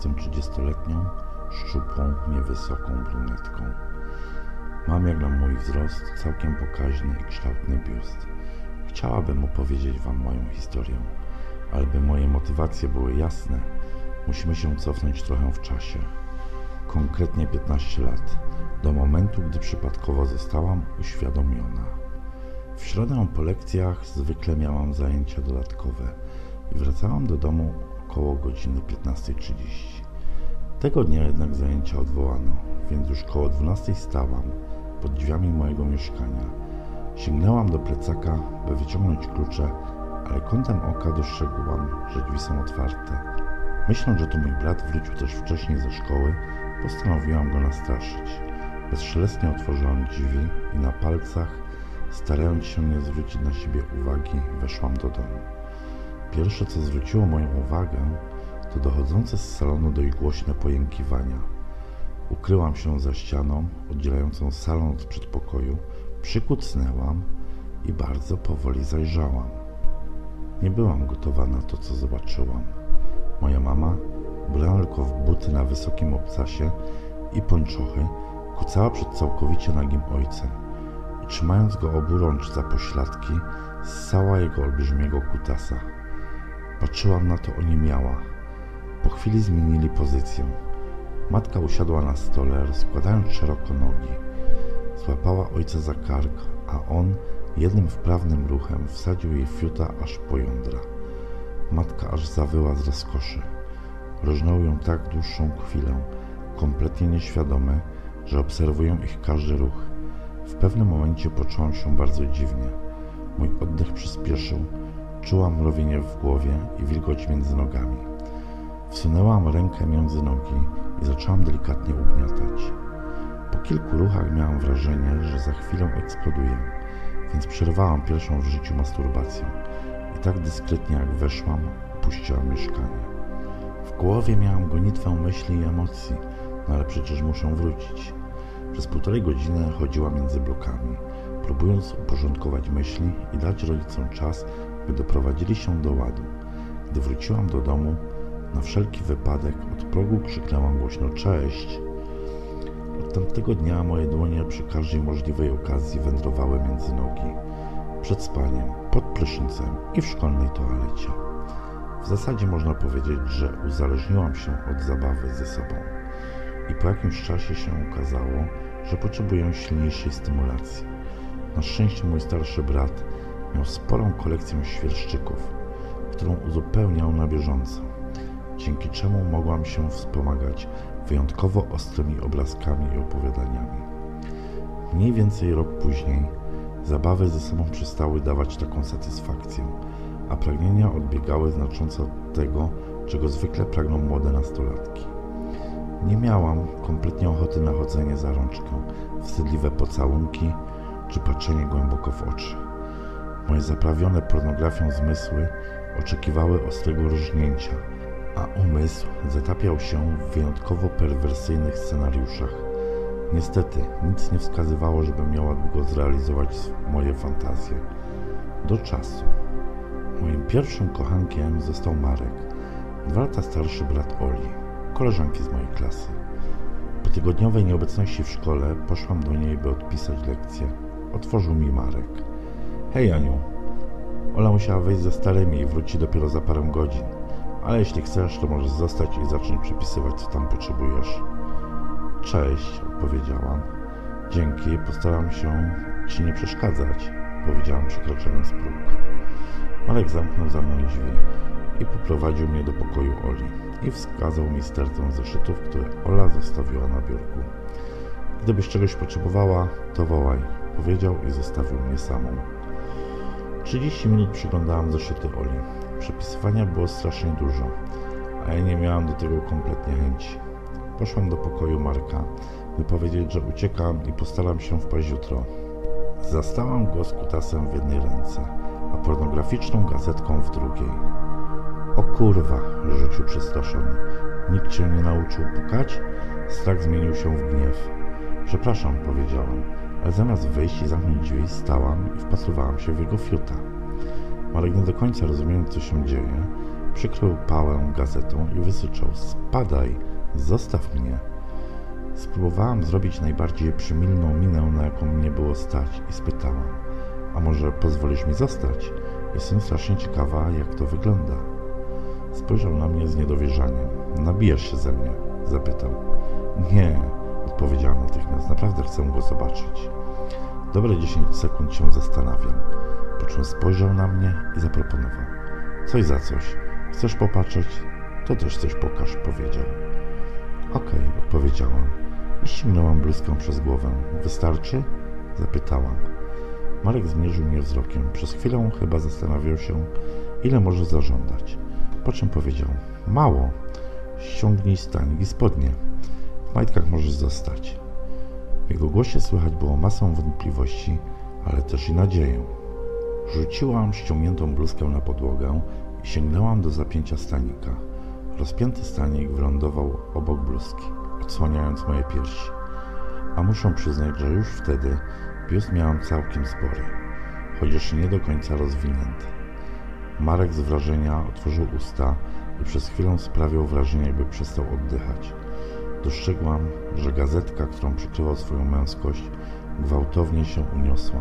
Jestem 30-letnią, szczupłą, niewysoką brunetką. Mam jak na mój wzrost całkiem pokaźny i kształtny biust. Chciałabym opowiedzieć Wam moją historię, ale by moje motywacje były jasne, musimy się cofnąć trochę w czasie. Konkretnie 15 lat, do momentu, gdy przypadkowo zostałam uświadomiona. W środę po lekcjach zwykle miałam zajęcia dodatkowe i wracałam do domu około godziny 15.30. Tego dnia jednak zajęcia odwołano, więc już koło 12 stałam pod drzwiami mojego mieszkania. Sięgnęłam do plecaka, by wyciągnąć klucze, ale kątem oka dostrzegłam, że drzwi są otwarte. Myśląc, że to mój brat wrócił też wcześniej ze szkoły, postanowiłam go nastraszyć. Bezszelestnie otworzyłam drzwi i na palcach, starając się nie zwrócić na siebie uwagi, weszłam do domu. Pierwsze, co zwróciło moją uwagę, to dochodzące z salonu dość głośne pojękiwania. Ukryłam się za ścianą oddzielającą salon od przedpokoju, przykucnęłam i bardzo powoli zajrzałam. Nie byłam gotowa na to, co zobaczyłam. Moja mama, ubrana tylko w buty na wysokim obcasie i pończochy, kucała przed całkowicie nagim ojcem i trzymając go oburącz za pośladki, ssała jego olbrzymiego kutasa. Patrzyłam na to oniemiała. Po chwili zmienili pozycję. Matka usiadła na stole, rozkładając szeroko nogi. Złapała ojca za kark, a on jednym wprawnym ruchem wsadził jej fiuta aż po jądra. Matka aż zawyła z rozkoszy. Rożnął ją tak dłuższą chwilę, kompletnie nieświadome, że obserwują ich każdy ruch. W pewnym momencie poczułam się bardzo dziwnie. Mój oddech przyspieszył, czułam mrowienie w głowie i wilgoć między nogami. Wsunęłam rękę między nogi i zaczęłam delikatnie ugniatać. Po kilku ruchach miałam wrażenie, że za chwilę eksploduję, więc przerwałam pierwszą w życiu masturbację i tak dyskretnie jak weszłam, opuściłam mieszkanie. W głowie miałam gonitwę myśli i emocji, no ale przecież muszę wrócić. Przez półtorej godziny chodziłam między blokami, próbując uporządkować myśli i dać rodzicom czas, doprowadzili się do ładu. Gdy wróciłam do domu, na wszelki wypadek od progu krzyknęłam głośno cześć. Od tamtego dnia moje dłonie przy każdej możliwej okazji wędrowały między nogi. Przed spaniem, pod prysznicem i w szkolnej toalecie. W zasadzie można powiedzieć, że uzależniłam się od zabawy ze sobą. I po jakimś czasie się okazało, że potrzebuję silniejszej stymulacji. Na szczęście mój starszy brat miał sporą kolekcję świerszczyków, którą uzupełniał na bieżąco, dzięki czemu mogłam się wspomagać wyjątkowo ostrymi obrazkami i opowiadaniami. Mniej więcej rok później zabawy ze sobą przestały dawać taką satysfakcję, a pragnienia odbiegały znacząco od tego, czego zwykle pragną młode nastolatki. Nie miałam kompletnie ochoty na chodzenie za rączkę, wstydliwe pocałunki czy patrzenie głęboko w oczy. Moje zaprawione pornografią zmysły oczekiwały ostrego różnięcia, a umysł zatapiał się w wyjątkowo perwersyjnych scenariuszach. Niestety, nic nie wskazywało, żebym miała długo zrealizować moje fantazje. Do czasu. Moim pierwszym kochankiem został Marek, dwa lata starszy brat Oli, koleżanki z mojej klasy. Po tygodniowej nieobecności w szkole poszłam do niej, by odpisać lekcję. Otworzył mi Marek. Hej Aniu, Ola musiała wyjść ze starymi i wróci dopiero za parę godzin. Ale jeśli chcesz, to możesz zostać i zacząć przepisywać, co tam potrzebujesz. Cześć, odpowiedziałam. Dzięki, postaram się ci nie przeszkadzać, powiedziałam przekraczając próg. Marek zamknął za mną drzwi i poprowadził mnie do pokoju Oli i wskazał mi stertę zeszytów, które Ola zostawiła na biurku. Gdybyś czegoś potrzebowała, to wołaj, powiedział i zostawił mnie samą. 30 minut przyglądałam zeszyty Oli. Przepisywania było strasznie dużo, a ja nie miałam do tego kompletnie chęci. Poszłam do pokoju Marka, by powiedzieć, że uciekam i postaram się wpaść jutro. Zastałam go z kutasem w jednej ręce, a pornograficzną gazetką w drugiej. O kurwa, rzucił przestraszony. Nikt cię nie nauczył pukać? Strach zmienił się w gniew. Przepraszam, powiedziałam, ale zamiast wyjść i zamknąć drzwi, stałam i wpatrywałam się w jego fiuta. Marek nie do końca rozumiejąc, co się dzieje, przykrył pałę gazetą i wysyczał: Spadaj, zostaw mnie. Spróbowałam zrobić najbardziej przymilną minę, na jaką mnie było stać, i spytałam: A może pozwolisz mi zostać? Jestem strasznie ciekawa, jak to wygląda. Spojrzał na mnie z niedowierzaniem. Nabijesz się ze mnie? zapytał. Nie, odpowiedziałam natychmiast. Naprawdę zobaczyć. Dobre 10 sekund się zastanawiał. Po czym spojrzał na mnie i zaproponował. Coś za coś. Chcesz popatrzeć? To też coś pokaż, powiedział. Okej, okay, odpowiedziałam i ściągnęłam bluzkę przez głowę. Wystarczy? Zapytałam. Marek zmierzył mnie wzrokiem. Przez chwilę chyba zastanawiał się, ile może zażądać. Po czym powiedział: Mało. Ściągnij stanik i spodnie. W majtkach możesz zostać. Jego głosie słychać było masę wątpliwości, ale też i nadzieję. Rzuciłam ściągniętą bluzkę na podłogę i sięgnęłam do zapięcia stanika. Rozpięty stanik wylądował obok bluzki, odsłaniając moje piersi. A muszę przyznać, że już wtedy biust miałam całkiem spory, chociaż nie do końca rozwinięty. Marek z wrażenia otworzył usta i przez chwilę sprawiał wrażenie, jakby przestał oddychać. Dostrzegłam, że gazetka, którą przykrywał swoją męskość, gwałtownie się uniosła.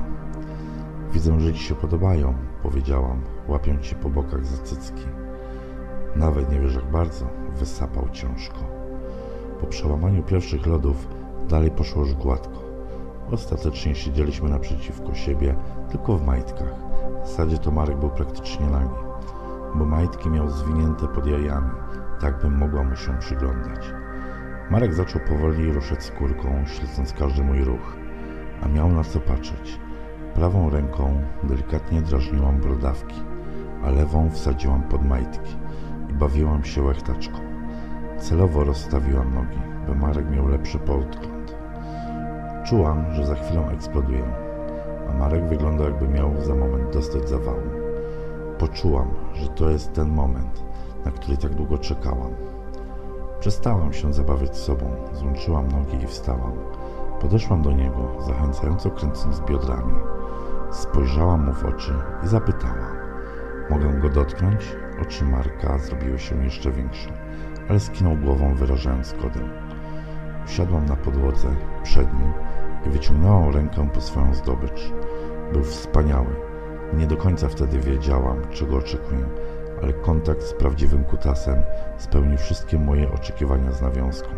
Widzę, że ci się podobają, powiedziałam, łapiąc się po bokach za cycki. Nawet nie wiesz jak bardzo, wysapał ciężko. Po przełamaniu pierwszych lodów dalej poszło już gładko. Ostatecznie siedzieliśmy naprzeciwko siebie, tylko w majtkach. W zasadzie to Marek był praktycznie nagi, bo majtki miał zwinięte pod jajami, tak bym mogła mu się przyglądać. Marek zaczął powoli ruszać skórką, śledząc każdy mój ruch, a miał na co patrzeć. Prawą ręką delikatnie drażniłam brodawki, a lewą wsadziłam pod majtki i bawiłam się łechtaczką. Celowo rozstawiłam nogi, by Marek miał lepszy podgląd. Czułam, że za chwilę eksploduję, a Marek wyglądał jakby miał za moment dostać zawału. Poczułam, że to jest ten moment, na który tak długo czekałam. Przestałam się zabawiać sobą, złączyłam nogi i wstałam. Podeszłam do niego, zachęcająco kręcąc biodrami. Spojrzałam mu w oczy i zapytałam. Mogę go dotknąć? Oczy Marka zrobiły się jeszcze większe, ale skinął głową, wyrażając zgodę. Usiadłam na podłodze przed nim i wyciągnęłam rękę po swoją zdobycz. Był wspaniały. Nie do końca wtedy wiedziałam, czego oczekuję, ale kontakt z prawdziwym kutasem spełnił wszystkie moje oczekiwania z nawiązką.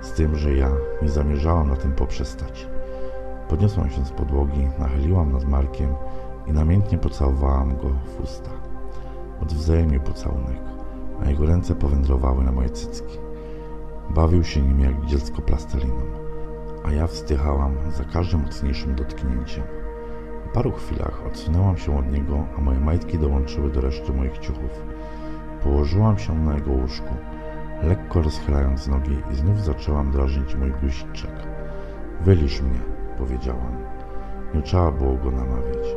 Z tym, że ja nie zamierzałam na tym poprzestać. Podniosłam się z podłogi, nachyliłam nad Markiem i namiętnie pocałowałam go w usta. Odwzajemnił pocałunek, a jego ręce powędrowały na moje cycki. Bawił się nim jak dziecko plasteliną, a ja wstychałam za każdym mocniejszym dotknięciem. Paru chwilach odsunęłam się od niego, a moje majtki dołączyły do reszty moich ciuchów. Położyłam się na jego łóżku, lekko rozchylając nogi i znów zaczęłam drażnić mój guziczek. Wylisz mnie, powiedziałam. Nie trzeba było go namawiać.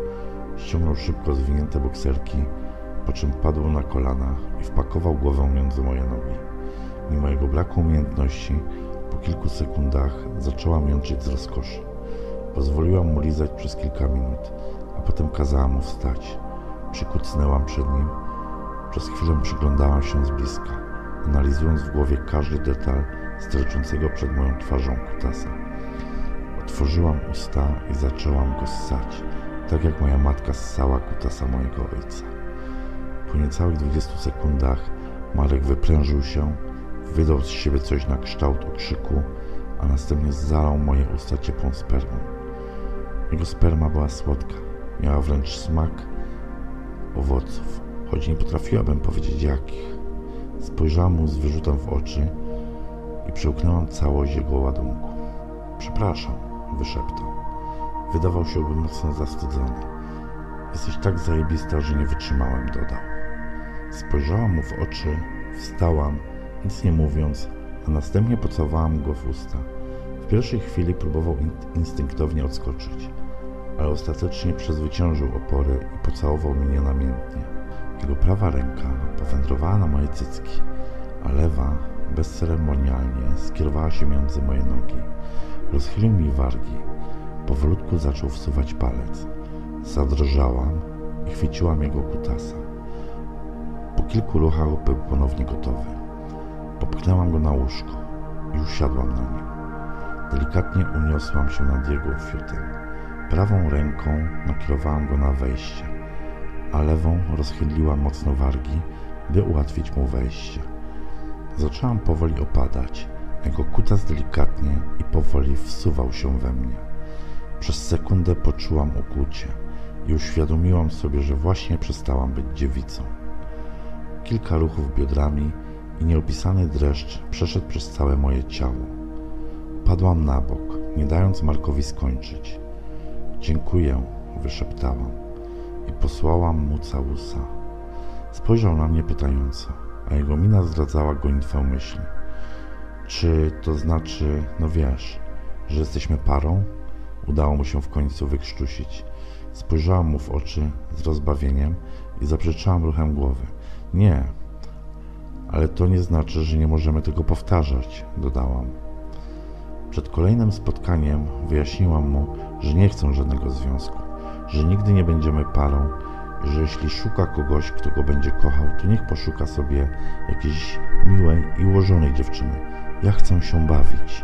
Ściągnął szybko zwinięte bokserki, po czym padł na kolana i wpakował głowę między moje nogi. Mimo jego braku umiejętności, po kilku sekundach zaczęłam jączyć z rozkoszy. Pozwoliłam mu lizać przez kilka minut, a potem kazałam mu wstać. Przykucnęłam przed nim. Przez chwilę przyglądałam się z bliska, analizując w głowie każdy detal sterczącego przed moją twarzą kutasa. Otworzyłam usta i zaczęłam go ssać, tak jak moja matka ssała kutasa mojego ojca. Po niecałych 20 sekundach Marek wyprężył się, wydał z siebie coś na kształt okrzyku, a następnie zalał moje usta ciepłą spermą. Jego sperma była słodka, miała wręcz smak owoców, choć nie potrafiłabym powiedzieć jakich. Spojrzałam mu z wyrzutem w oczy i przełknęłam całość jego ładunku. Przepraszam, wyszeptał. Wydawał się by mocno zawstydzony. Jesteś tak zajebista, że nie wytrzymałem, dodał. Spojrzałam mu w oczy, wstałam, nic nie mówiąc, a następnie pocałowałam go w usta. W pierwszej chwili próbował in instynktownie odskoczyć, ale ostatecznie przezwyciężył opory i pocałował mnie namiętnie. Jego prawa ręka powędrowała na moje cycki, a lewa bezceremonialnie skierowała się między moje nogi. Rozchylił mi wargi. Powolutku zaczął wsuwać palec. Zadrżałam i chwyciłam jego kutasa. Po kilku ruchach był ponownie gotowy. Popchnęłam go na łóżko i usiadłam na nim. Delikatnie uniosłam się nad jego fiutem. Prawą ręką nakierowałam go na wejście, a lewą rozchyliłam mocno wargi, by ułatwić mu wejście. Zaczęłam powoli opadać. Jego kutas delikatnie i powoli wsuwał się we mnie. Przez sekundę poczułam ukłucie i uświadomiłam sobie, że właśnie przestałam być dziewicą. Kilka ruchów biodrami i nieopisany dreszcz przeszedł przez całe moje ciało. Padłam na bok, nie dając Markowi skończyć. Dziękuję, wyszeptałam i posłałam mu całusa. Spojrzał na mnie pytająco, a jego mina zdradzała gonitwę myśli. Czy to znaczy, no wiesz, że jesteśmy parą? Udało mu się w końcu wykrztusić. Spojrzałam mu w oczy z rozbawieniem i zaprzeczałam ruchem głowy. Nie, ale to nie znaczy, że nie możemy tego powtarzać, dodałam. Przed kolejnym spotkaniem wyjaśniłam mu, że nie chcę żadnego związku, że nigdy nie będziemy parą i że jeśli szuka kogoś, kto go będzie kochał, to niech poszuka sobie jakiejś miłej i ułożonej dziewczyny. Ja chcę się bawić.